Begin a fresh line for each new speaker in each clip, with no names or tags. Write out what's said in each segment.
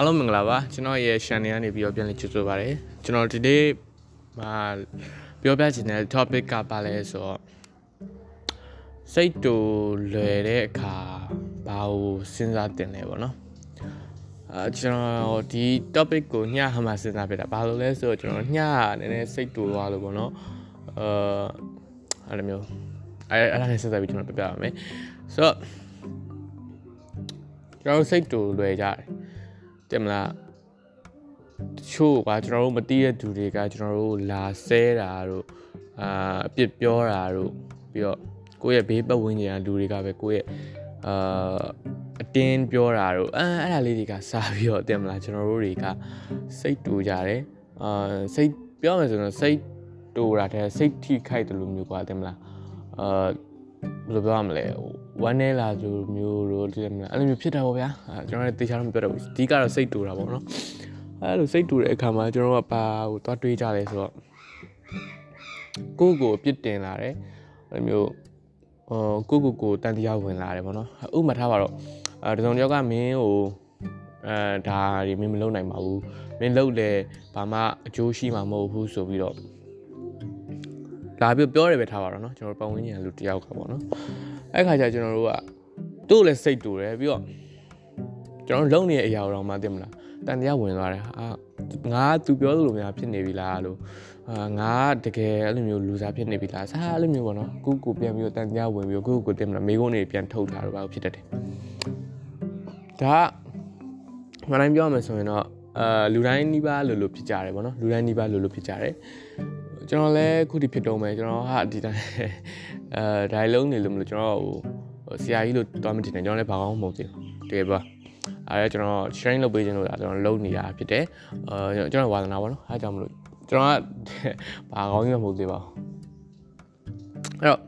အားလုံးမင်္ဂလာပါကျွန်တော်ရဲ့ channel ကနေပြီးတော့ပြန်လည်ကြိုဆိုပါရစေကျွန်တော်ဒီနေ့မှာပြောပြချင်တဲ့ topic ကပါလဲဆိုတော့စိတ်တူလွယ်တဲ့အခါဘာကိုစဉ်းစားတင်လဲပေါ့နော်အာကျွန်တော်ဒီ topic ကိုညဟမှာစဉ်းစားပြတာဘာလို့လဲဆိုတော့ကျွန်တော်ညနည်းနည်းစိတ်တူသွားလို့ပေါ့နော်အာအဲ့လိုမျိုးအဲ့အဲ့ဒါနဲ့စဉ်းစားပြီးကျွန်တော်ပြပြပါမယ်ဆိုတော့ကျွန်တော်စိတ်တူလွယ်ကြတယ် တင်မလားတချို့ကကျွန်တော်တို့မသိတဲ့သူတွေကကျွန်တော်တို့လာဆဲတာတို့အာအပြစ်ပြောတာတို့ပြီးတော့ကိုယ့်ရဲ့ဘေးပတ်ဝန်းကျင်ကလူတွေကပဲကိုယ့်ရဲ့အာအတင်းပြောတာတို့အဲအဲ့ဒါလေးတွေကစားပြီးတော့တင်မလားကျွန်တော်တို့တွေကစိတ်တူကြတယ်အာစိတ်ပြောမယ်ဆိုတော့စိတ်တူတာတဲ့စိတ်ထိခိုက်တယ်လို့မျိုးกว่าတင်မလားအာ ဘယ်လိုပြောရမလဲဝမ်းနေလာသူမျိုးတို့ဒီမလားအဲ့လိုမျိုးဖြစ်တာပေါ့ဗျာအဲကျွန်တော်လည်းတေချာတော့မပြောတော့ဘူးအဓိကတော့စိတ်တူတာပေါ့နော်အဲ့လိုစိတ်တူတဲ့အခါမှာကျွန်တော်ကပါဟိုသွားတွေးကြတယ်ဆိုတော့ကိုယ့်ကိုအပြစ်တင်လာတယ်အဲ့လိုမျိုးဟိုကိုယ့်ကိုယ်ကိုတန်တရားဝင်လာတယ်ပေါ့နော်ဥပမာထားပါတော့အဲဒီဆောင်တယောက်ကမင်းကိုအဲဒါဒီမင်းမလုပ်နိုင်ပါဘူးမင်းလုပ်လေဘာမှအကျိုးရှိမှာမဟုတ်ဘူးဆိုပြီးတော့ လာပြီးပြောတယ်ပဲထားပါတော့เนาะကျွန်တော်ပတ်ဝန်းကျင်လူတယောက်ကပေါ့နော်အဲ့ခါကျကျွန်တော်တို့ကသူ့ကိုလည်းစိတ်တူတယ်ပြီးတော့ကျွန်တော်လုံနေတဲ့အရာတော့မှသိမလားတန်တရားဝင်သွားတယ်အာငါသူပြောသလိုများဖြစ်နေပြီလားလို့အာငါတကယ်အဲ့လိုမျိုးလူစားဖြစ်နေပြီလားစားအဲ့လိုမျိုးပေါ့နော်ကိုကိုပြန်ပြီးတော့တန်တရားဝင်ပြီးတော့ကိုကိုတင်မလားမိကုန်းတွေပြန်ထုတ်တာတော့ဘာဖြစ်တတ်တယ်ဒါမနိုင်ပြောရမယ်ဆိုရင်တော့အာလူတိုင်းနှိပါလို့လို့ဖြစ်ကြတယ်ပေါ့နော်လူတိုင်းနှိပါလို့လို့ဖြစ်ကြတယ် ကျွန်တော်လည်းခုဒီဖြစ်တော့မယ်ကျွန်တော်ဟာဒီတိုင်းအဲဒိုင်လုံးနေလို့မလို့ကျွန်တော်ဟိုဆရာကြီးလို့တွားမတင်တယ်ကျွန်တော်လည်းဘာကောင်းမဟုတ်သေးဘူးတကယ်ပါအဲကျွန်တော် sharing လုပ်ပေးခြင်းလို့ဒါကျွန်တော်လုပ်နေတာဖြစ်တယ်အဲကျွန်တော်ဝါသနာပါနော်အဲကြောင့်မလို့ကျွန်တော်ကဘာကောင်းကြီးမဟုတ်သေးပါဘူးအဲ့တော့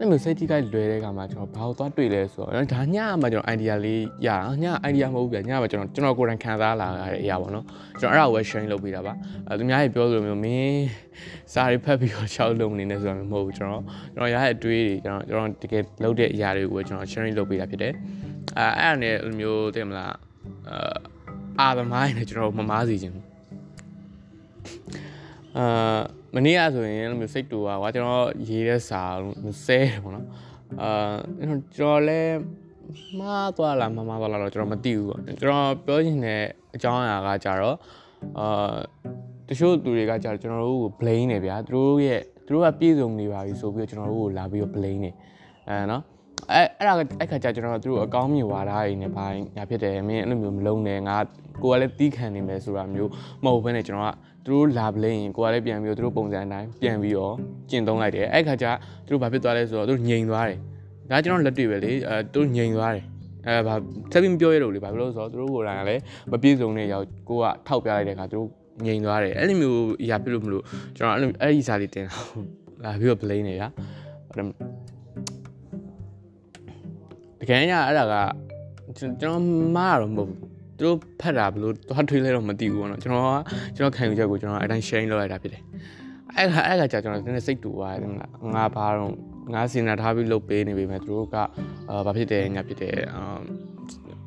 အဲ့မျိုးစိတ်ထိခိုက်လွယ်တဲ့ကမှာကျွန်တော်ဘာလို့သွားတွေ့လဲဆိုတော့ဒါညမှာကျွန်တော် idea လေးရအောင်ည idea မဟုတ်ဘူးဗျညမှာကျွန်တော်ကျွန်တော်ကိုယ်တိုင်ခံစားလာရတဲ့အရာပေါ့နော်ကျွန်တော်အဲ့ဒါကိုပဲ sharing လုပ်ပေးတာပါအဲသူများကြီးပြောလို့မျိုးမင်းစာရီဖတ်ပြီးတော့ရှောက်လုံးနေနေဆိုတာမျိုးမဟုတ်ဘူးကျွန်တော်ကျွန်တော်ရတဲ့အတွေးတွေကျွန်တော်ကျွန်တော်တကယ်လုပ်တဲ့အရာတွေကိုပဲကျွန်တော် sharing လုပ်ပေးတာဖြစ်တယ်အဲအဲ့ဒါနဲ့လိုမျိုးသိမလားအာအာသမိုင်းနဲ့ကျွန်တော်မမားစီခြင်း အာမနေ့ကဆိုရင်လိုမျိုးစိတ်တူပါကွာကျွန်တော်ရေးတဲ့စာဆဲတယ်ပေါ့နော်အာကျွန်တော်လည်းမှားသွားလားမမှားသွားလားတော့ကျွန်တော်မသိဘူးပေါ့ကျွန်တော်ပြောချင်တဲ့အကြောင်းအရာကကြတော့အာတချို့သူတွေကကြတော့ကျွန်တော်တို့ကို blame နေဗျာသူတို့ရဲ့သူတို့ကပြည့်စုံနေပါပြီဆိုပြီးတော့ကျွန်တော်တို့ကိုလာပြီးတော့ blame နေအဲနော် အဲအဲ့ဒါအဲ့ခါကျကျွန်တော်တို့အကောင်းမြင်ဝါဒတွေနဲ့ဘာညာဖြစ်တယ်မင်းအဲ့လိုမျိုးမလုံးနဲ့ငါကိုကလည်းတီးခံနေမယ်ဆိုတာမျိုးမဟုတ်ဘဲနဲ့ကျွန်တော်ကသူတို့လာပလိရင်ကိုကလည်းပြန်ပြီးတော့သူတို့ပုံစံအတိုင်းပြန်ပြီးတော့ကျင့်သုံးလိုက်တယ်အဲ့ခါကျသူတို့ဘာဖြစ်သွားလဲဆိုတော့သူတို့ငြိမ်သွားတယ်ဒါကျွန်တော်လက်တွေ့ပဲလေအဲသူတို့ငြိမ်သွားတယ်အဲဘာဆက်ပြီးမပြောရတော့လေဘာဖြစ်လို့ဆိုတော့သူတို့ကိုယ်တိုင်ကလည်းမပြည့်စုံတဲ့ရောက်ကိုကထောက်ပြလိုက်တဲ့အခါသူတို့ငြိမ်သွားတယ်အဲ့လိုမျိုးအရာဖြစ်လို့မလို့ကျွန်တော်အဲ့လိုအဲ့ဒီစာလေးတင်လာပြီးတော့ blame နေရတ ကယ်ညအဲ့ဒါကကျွန်တော်မှားတော့မဟုတ်ဘူးသူတို့ဖတ်တာဘလို့သွားထွေးလဲတော့မသိဘူးပေါ့နော်ကျွန်တော်ကကျွန်တော်ခံယူချက်ကိုကျွန်တော်အတိုင်း sharing လုပ်လိုက်တာဖြစ်တယ်အဲ့ခါအဲ့ခါကြာကျွန်တော်နည်းနည်းစိတ်တူသွားတယ်မလားငါဘာတော့ငါစင်နာထားပြီးလုပ်ပေးနေပေမဲ့သူတို့ကအာဘာဖြစ်တယ်ညာဖြစ်တယ်အာ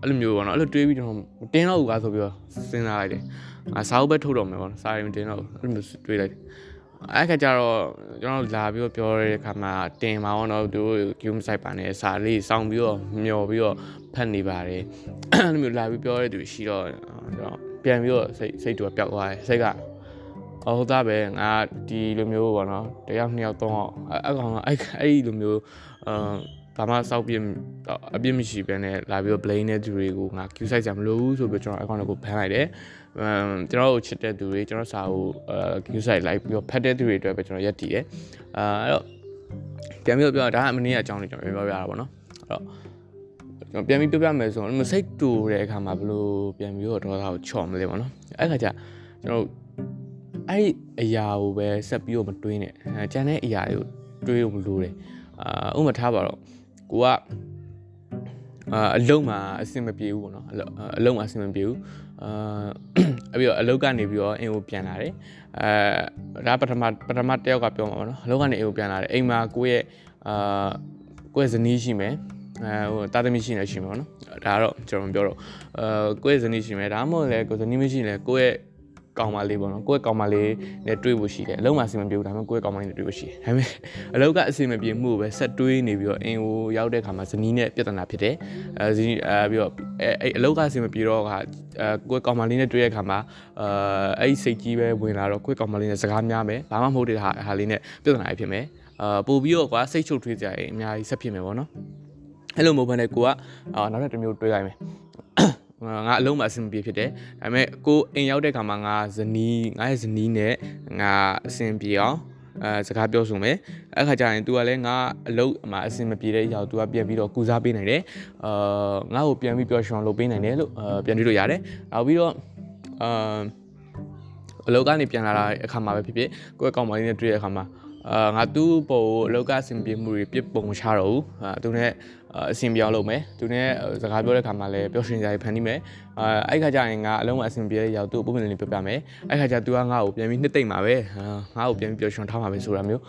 အဲ့လိုမျိုးပေါ့နော်အဲ့လိုတွေးပြီးကျွန်တော်တင်းတော့ဦးကားဆိုပြီးတော့စဉ်းစားလိုက်တယ်ငါစာအုပ်ပဲထုတ်တော့မယ်ပေါ့နော်စာရင်တင်းတော့အဲ့လိုမျိုးတွေးလိုက်တယ် အဲ့ခါကျတော့ကျွန်တော်လာပြီးတော့ပြောတဲ့အခါမှာတင်ပါတော့တော့သူကယူမဆိုင်ပါနဲ့စာလေးစောင်းပြီးတော့မျောပြီးတော့ဖတ်နေပါတယ်အဲ့လိုမျိုးလာပြီးပြောတဲ့သူရှိတော့ကျွန်တော်ပြန်ပြီးတော့စိတ်စိတ်တူပျောက်သွားတယ်စိတ်ကအော်ဟုတ်သားပဲငါဒီလိုမျိုးပေါ့နော်တယောက်နှစ်ယောက်သုံးယောက်အဲ့ကောင်အဲ့အဲ့ဒီလိုမျိုးအာ ဘာမှစောက်ပြအပြစ်မရှိဘဲနဲ့လာပြီးတော့ blame တဲ့သူတွေကိုငါ Q site ကြမလို့ဘူးဆိုပြီးကျွန်တော် account ကိုဖမ်းလိုက်တယ်အမ်ကျွန်တော်တို့ချစ်တဲ့သူတွေကျွန်တော်စာကိုအဲ Q site လိုက်ပြီးတော့ဖတ်တဲ့သူတွေအတွက်ပဲကျွန်တော်ရက်တည်တယ်အာအဲ့တော့ပြန်ပြီးတော့ပြောဒါကအမင်းရဲ့အကြောင်းတွေကျွန်တော်ပြောပြရတာပေါ့နော်အဲ့တော့ကျွန်တော်ပြန်ပြီးပြောပြမယ်ဆိုတော့စိတ်တူတဲ့အခါမှာဘလို့ပြန်ပြီးတော့ဒေါသကိုချော့မလဲပေါ့နော်အဲ့ခါကျကျွန်တော်အဲ့ဒီအရာကိုပဲဆက်ပြီးတော့မတွေးနဲ့အဲကျန်တဲ့အရာတွေကိုတွေးလို့မလို့တယ်အာဥပမာထားပါတော့ ကိုကအာအလုံးမှာအဆင်မပြေဘူးပေါ့နော်အလုံးမှာအဆင်မပြေဘူးအာအပြီးတော့အလုံးကနေပြီးတော့အင်ကိုပြန်လာတယ်အဲဒါပထမပထမတယောက်ကပြောမှာပေါ့နော်အလုံးကနေအင်ကိုပြန်လာတယ်အိမ်မှာကိုယ့်ရဲ့အာကိုယ့်ရဲ့ဇနီးရှိမယ်အဲဟိုတာသမီရှိနေရှိမှာပေါ့နော်ဒါကတော့ကျွန်တော်မပြောတော့အဲကိုယ့်ရဲ့ဇနီးရှိမယ်ဒါမှမဟုတ်လည်းကိုယ်ဇနီးမရှိရင်လည်းကိုယ့်ရဲ့ ကောင်မလေးပေါ့နော်ကိုယ့်ရဲ့ကောင်မလေးနဲ့တွေ့ဖို့ရှိတယ်အလုံးမအဆင်မပြေဘူးဒါပေမဲ့ကိုယ့်ရဲ့ကောင်မလေးနဲ့တွေ့ဖို့ရှိတယ်ဒါပေမဲ့အလုံးကအဆင်မပြေမှုကိုပဲဆက်တွေးနေပြီးတော့အင်ကိုရောက်တဲ့ခါမှာဇနီးနဲ့ပြဿနာဖြစ်တယ်အဲဇနီးအဲပြီးတော့အဲအဲ့အလုံးကအဆင်မပြေတော့ကအဲကိုယ့်ကောင်မလေးနဲ့တွေ့တဲ့ခါမှာအဲအဲ့ဒီစိတ်ကြီးပဲဝင်လာတော့ကိုယ့်ကောင်မလေးနဲ့စကားများမယ်ဘာမှမဟုတ်တဲ့ဟာဟာလေးနဲ့ပြဿနာဖြစ်မယ်အာပို့ပြီးတော့ကွာစိတ်ချုပ်ထွေးကြရင်အများကြီးဆက်ဖြစ်မယ်ပေါ့နော်အဲ့လိုမဟုတ်ဘဲနဲ့ကိုကအာနောက်ထပ်တစ်မျိုးတွေးလိုက်မယ် ငါအလုံးမအဆင်ပြေဖြစ်တယ်ဒါပေမဲ့ကိုအိမ်ရောက်တဲ့ခါမှာငါဇနီးငါရဲ့ဇနီးနဲ့ငါအဆင်ပြေအောင်အဲစကားပြောဆိုမယ်အဲ့ခါကျရင် तू ကလည်းငါအလုပ်အမအဆင်မပြေတဲ့အရာကို तू ကပြန်ပြီးတော့ကူစားပေးနိုင်တယ်အာငါ့ကိုပြန်ပြီးပျော်ရွှင်လုပ်ပေးနိုင်တယ်လို့အာပြန်တွေ့လို့ရတယ်နောက်ပြီးတော့အာအလုပ်ကနေပြန်လာတဲ့အခါမှာပဲဖြစ်ဖြစ်ကိုယ့်အကောင့်မလေးနဲ့တွေ့တဲ့အခါမှာအာငါသူ့ပုံကိုအလုပ်ကအဆင်ပြေမှုတွေပြစ်ပုံမချတော့ဘူးအာသူနဲ့ အဆင်ပြောင်းလုပ်မယ်သူနဲ့စကားပြောတဲ့ခါမှာလည်းပျော်ရွှင်စရာတွေဖန်တီးမယ်အာအဲ့ခါကျရင်ငါအလုံးမအဆင်ပြေတဲ့ရောက်သူ့ပုံမှန်လေးပြပြမယ်အဲ့ခါကျသူကငါ့ကိုပြန်ပြီးနှစ်သိမ့်ပါပဲငါ့ကိုပြန်ပြီးပျော်ရွှင်ထားမှာပဲဆိုတာမျိုး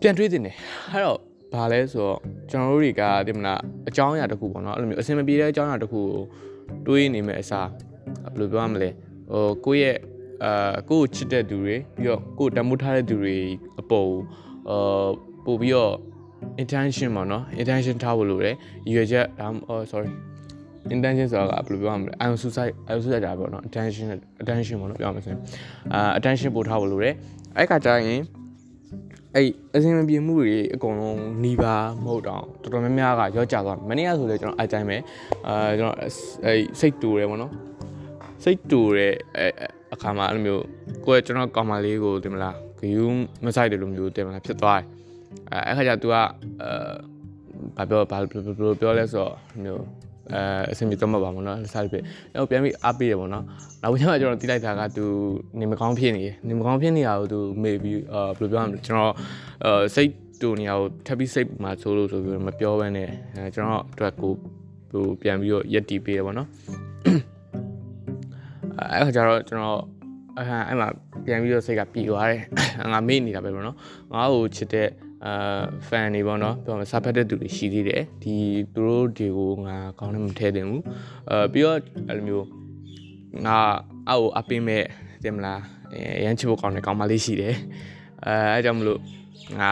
ပြန်တွေးတင်တယ်အဲ့တော့ဘာလဲဆိုတော့ကျွန်တော်တို့တွေကဒီမလားအကြောင်းအရာတစ်ခုပေါ့နော်အဲ့လိုမျိုးအဆင်မပြေတဲ့အကြောင်းအရာတစ်ခုကိုတွေးနေမယ်အစားဘယ်လိုပြောရမလဲဟိုကိုယ့်ရဲ့အာကိုယ့်ကိုချစ်တဲ့သူတွေပြီးတော့ကိုယ့်တမိုးထားတဲ့သူတွေအပေါ်အာပို့ပြီးတော့ intention ပေါ့နော် intention ထားဖို့လိုတယ်ရည်ရွယ်ချက်ဒါအော် sorry intention ဆိုတာကဘယ်လိုပြောရမလဲ ion suicide ion suicide တာပေါ့နော် attention attention ပေါ့နော်ပြောမှဆိုရင်အာ attention ပို့ထားဖို့လိုတယ်အဲ့ခါကျရင်အဲ့အစင်မပြေမှုတွေအကုန်လုံးหนีပါမဟုတ်တော့တော်တော်များများကရောကြသွားမနေ့ကဆိုလေကျွန်တော်အကြိုင်ပဲအာကျွန်တော်အဲ့စိတ်တူတယ်ပေါ့နော်စိတ်တူတဲ့အခါမှာအဲ့လိုမျိုးကိုယ့်ရဲ့ကျွန်တော်ကောင်မလေးကိုတင်မလားဂယူးမဆိုင်တယ်လို့မျိုးတင်မလားဖြစ်သွားတယ် အဲအဲ့ခါကျ तू ကအဲဘာပြောဘာပြောလဲဆိုတော့မျိုးအဲအဆင်ပြေတော့မှာပါမနော်စားဖြစ်အဲ့ပြန်ပြီးအားပေးရပေါ့နော်နောက်ပိုင်းကျမှကျွန်တော်တိလိုက်တာက तू နေမကောင်းဖြစ်နေတယ်နေမကောင်းဖြစ်နေတာကို तू မေးပြီးအာဘယ်လိုပြောရမလဲကျွန်တော်အဲစိတ်တူနေအောင်ထပ်ပြီးစိတ်မှာဆိုလို့ဆိုပြီးမပြောဘဲနဲ့အဲကျွန်တော်အတွက်ကိုဟိုပြန်ပြီးတော့ရက်တီးပေးရပေါ့နော်အဲ့ခါကျတော့ကျွန်တော်အဲ့အဲ့မှာပြန်ပြီးတော့စိတ်ကပြေသွားတယ်ငါမေ့နေတာပဲပေါ့နော်ငါ့ကိုချစ်တဲ့ အာ fan တွေပေါ့နော်ပြောမယ်စာဖတ်တဲ့သူတွေရှိသေးတယ်ဒီသူတို့တွေကိုငါကောင်းတယ်မထဲတင်ဘူးအဲပြီးတော့အဲ့လိုမျိုးငါအောက်အပင်းမဲ့တင်မလားရမ်းချစ်ဖို့ကောင်းတဲ့ကောင်းမလေးရှိတယ်အဲအဲကြောင့်မလို့ငါ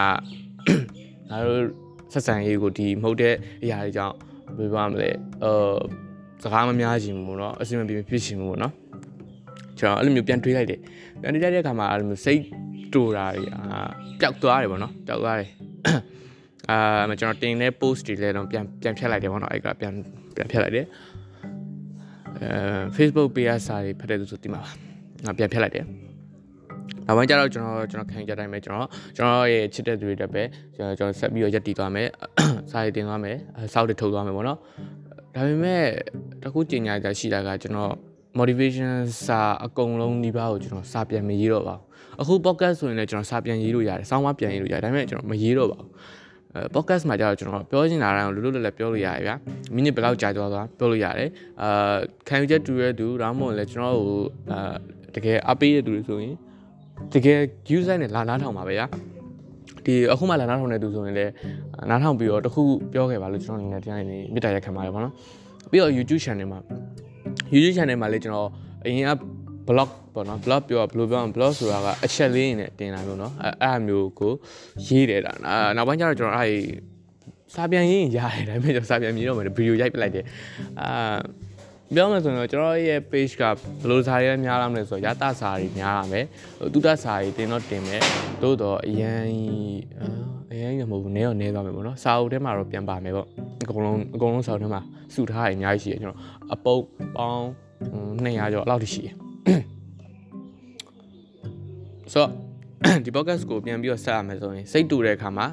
ငါတို့ဆက်ဆံရေးကိုဒီမဟုတ်တဲ့အရာတွေကြောင့်ဘယ်ပါမလဲအဲစကားမများချင်ဘူးเนาะအဆင်မပြေဖြစ်ချင်ဘူးเนาะကျွန်တော်အဲ့လိုမျိုးပြန်တွေးလိုက်တယ်ပြန်တွေးလိုက်တဲ့အခါမှာအဲ့လိုမျိုးစိတ် တူတာတွေအာပျောက်သွားတယ်ပေါ့နော်ပျောက်သွားတယ်အာကျွန်တော်တင်တဲ့ post တွေလည်းတော့ပြန်ပြန်ဖြတ်လိုက်တယ်ပေါ့နော်အဲ့ကပြန်ပြန်ဖြတ်လိုက်တယ်အဲ Facebook page စာတွေဖတ်တဲ့သူဆိုသိမှာပါငါပြန်ဖြတ်လိုက်တယ်နောက်ပိုင်းကျတော့ကျွန်တော်ကျွန်တော်ခံကြတိုင်းပဲကျွန်တော်ကျွန်တော်ရဲ့ချစ်တဲ့သူတွေတက်ပဲကျွန်တော်ကျွန်တော်ဆက်ပြီးတော့ရက်တည်သွားမယ်စာရေးတင်သွားမယ်စောက်တွေထုတ်သွားမယ်ပေါ့နော်ဒါပေမဲ့တခုကြင်ညာကြရှိတာကကျွန်တော် motivation စာအကုန်လုံးဒီပါကိုကျွန်တော်စာပြန်မရေးတော့ပါဘူးအခု podcast ဆိုရင်လည်းကျွန်တော်စာပြန်ရေးလို့ရတယ်စောင်းမပြန်ရေးလို့ရတယ်ဒါပေမဲ့ကျွန်တော်မရေးတော့ပါဘူးအဲ podcast မှာကျတော့ကျွန်တော်ပြောချင်တာတိုင်းကိုလွတ်လွတ်လပ်လပ်ပြောလို့ရတယ်ဗျာမိနစ်ဘယ်လောက်ကြာသွားသွားပြောလို့ရတယ်အာခံယူချက်တူရတူဒါမှမဟုတ်လည်းကျွန်တော်ကိုအာတကယ်အပေးရတူတွေဆိုရင်တကယ် user နဲ့လာနားထောင်ပါပဲဗျာဒီအခုမှလာနားထောင်နေသူဆိုရင်လည်းနားထောင်ပြီးတော့တခုပြောခဲ့ပါလို့ကျွန်တော်အနေနဲ့တရားနေမြစ်တာရက်ခံပါတယ်ပေါ့နော်ပြီးတော့ YouTube channel မှာ YouTube channel မှာလည်းကျွန်တော်အရင်က blog ပေါ့နော် blog ပြောဘယ်လိုပြောအောင် blog ဆိုတာကအချက်လေးနဲ့တင်တာမျိုးနော်အဲအဲ့အမျိုးကိုရေးတယ်တာနောက်ပိုင်းကျတော့ကျွန်တော်အဲ့စာပြန်ရင်းရတယ်ဒါပေမဲ့ကျွန်တော်စာပြန်မြည်တော့မယ်ဗီဒီယိုရိုက်ပလိုက်တယ်အာ ပြောမှဆိုရင်တော့ကျွန်တော်ရဲ့ page ကဘယ်လိုစာရေးများလာမလဲဆိုတော့ရတစာတွေများလာမယ်တူတစာတွေတင်တော့တင်မယ်သို့တော့အရန်အရန်ရမဟုတ်ဘူးနည်းတော့နည်းသွားမယ်ပေါ့နော်စာအုပ်ထဲမှာတော့ပြန်ပါမယ်ပေါ့အကုန်လုံးအကုန်လုံးစာအုပ်ထဲမှာစုထားရအများကြီးရှိတယ်ကျွန်တော်အပုတ်ပေါင်း200ကျော်အဲ့လောက်ထိရှိတယ်ဆိုတော့ ဒီ podcast ကိုပြန်ပြီးတော့ဆက်ရမယ်ဆိုရင်စိတ်တူတဲ့အခါမှာ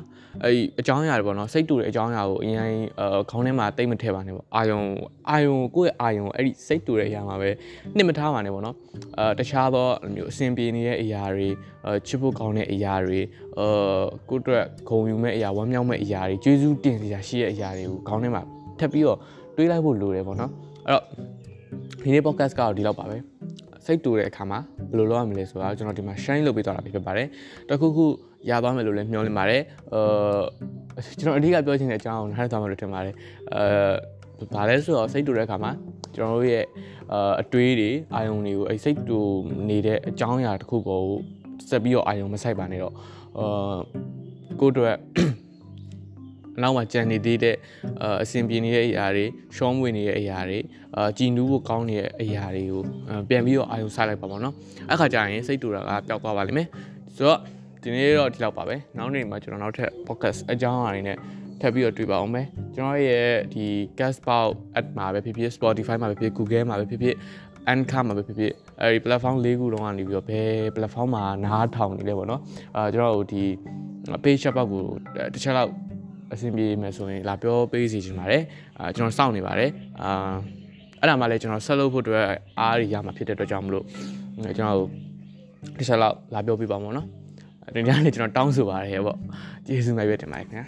အဲ့အကြောင်းအရာတွေပေါ့နော်စိတ်တူတဲ့အကြောင်းအရာကိုအရင်အခေါင်းထဲမှာတိတ်မထည့်ပါနဲ့ပေါ့အာယုံအာယုံကိုယ့်ရဲ့အာယုံအဲ့ဒီစိတ်တူတဲ့အရာမှာပဲနှစ်မထားပါနဲ့ပေါ့နော်အဲတခြားသောမျိုးအဆင်ပြေနေတဲ့အရာတွေအဲချစ်ဖို့ကောင်းတဲ့အရာတွေအဲကိုယ့်အတွက်ဂုဏ်ယူမဲ့အရာဝမ်းမြောက်မဲ့အရာတွေကျေးဇူးတင်စရာရှိတဲ့အရာတွေကိုခေါင်းထဲမှာထပ်ပြီးတော့တွေးလိုက်ဖို့လိုတယ်ပေါ့နော်အဲ့တော့ဒီနေ့ podcast ကတော့ဒီလောက်ပါပဲ စိတ်တူတဲ့အခါမှာဘယ်လိုလုပ်ရမလဲဆိုတာကျွန်တော်ဒီမှာ shine လုပ်ပေးသွားတာဖြစ်ပါတယ်တခုခုရသွားမယ်လို့လည်းမျှော်လင့်ပါတယ်အာကျွန်တော်အဓိကပြောချင်တဲ့အကြောင်းကိုနားထောင်သွားမှလို့ထင်ပါတယ်အဲဘာလဲဆိုတော့စိတ်တူတဲ့အခါမှာကျွန်တော်တို့ရဲ့အတွေးတွေအာယုံတွေကိုအဲစိတ်တူနေတဲ့အကြောင်းအရာတစ်ခုကိုစက်ပြီးတော့အာယုံမဆိုင်ပါနဲ့တော့အာကိုယ့်အတွက် နောက်မှာကြံနေသေးတဲ့အအဆင်ပြေနေတဲ့အရာတွေရှောင်းမွေနေတဲ့အရာတွေအာကြည်နူးဖို့ကောင်းနေတဲ့အရာတွေကိုပြန်ပြီးတော့အာယုံစားလိုက်ပါပေါ့နော်အဲ့ခါကျရင်စိတ်တူတာကပျောက်သွားပါလိမ့်မယ်ဆိုတော့ဒီနေ့တော့ဒီလောက်ပါပဲနောက်နေ့မှာကျွန်တော်နောက်ထပ် podcast အကြောင်းအရာတွေနဲ့ထပ်ပြီးတော့တွေ့ပါအောင်မယ်ကျွန်တော်ရဲ့ဒီ Castbox app မှာပဲဖြစ်ဖြစ် Spotify မှာပဲဖြစ်ဖြစ် Google မှာပဲဖြစ်ဖြစ် Anchor မှာပဲဖြစ်ဖြစ်အဲဒီ platform ၄ခုလုံးကနေပြီးတော့ဘယ် platform မှာနားထောင်နေလဲပေါ့နော်အာကျွန်တော်တို့ဒီ page shop ကိုတစ်ချက်လောက် အဆင်ပြေမယ်ဆိုရင်လာပြောပေးစီချင်ပါတယ်အာကျွန်တော်စောင့်နေပါတယ်အာအဲ့ဒါမှလည်းကျွန်တော်ဆက်လုပ်ဖို့အတွက်အားရရမှာဖြစ်တဲ့အတွက်ကြောင့်မလို့ကျွန်တော်တစ်ချက်လောက်လာပြောပြပါမို့နော်ဒီညနေကျွန်တော်တောင်းဆိုပါတယ်ပေါ့ကျေးဇူးများပဲတင်ပါတယ်ခင်ဗျာ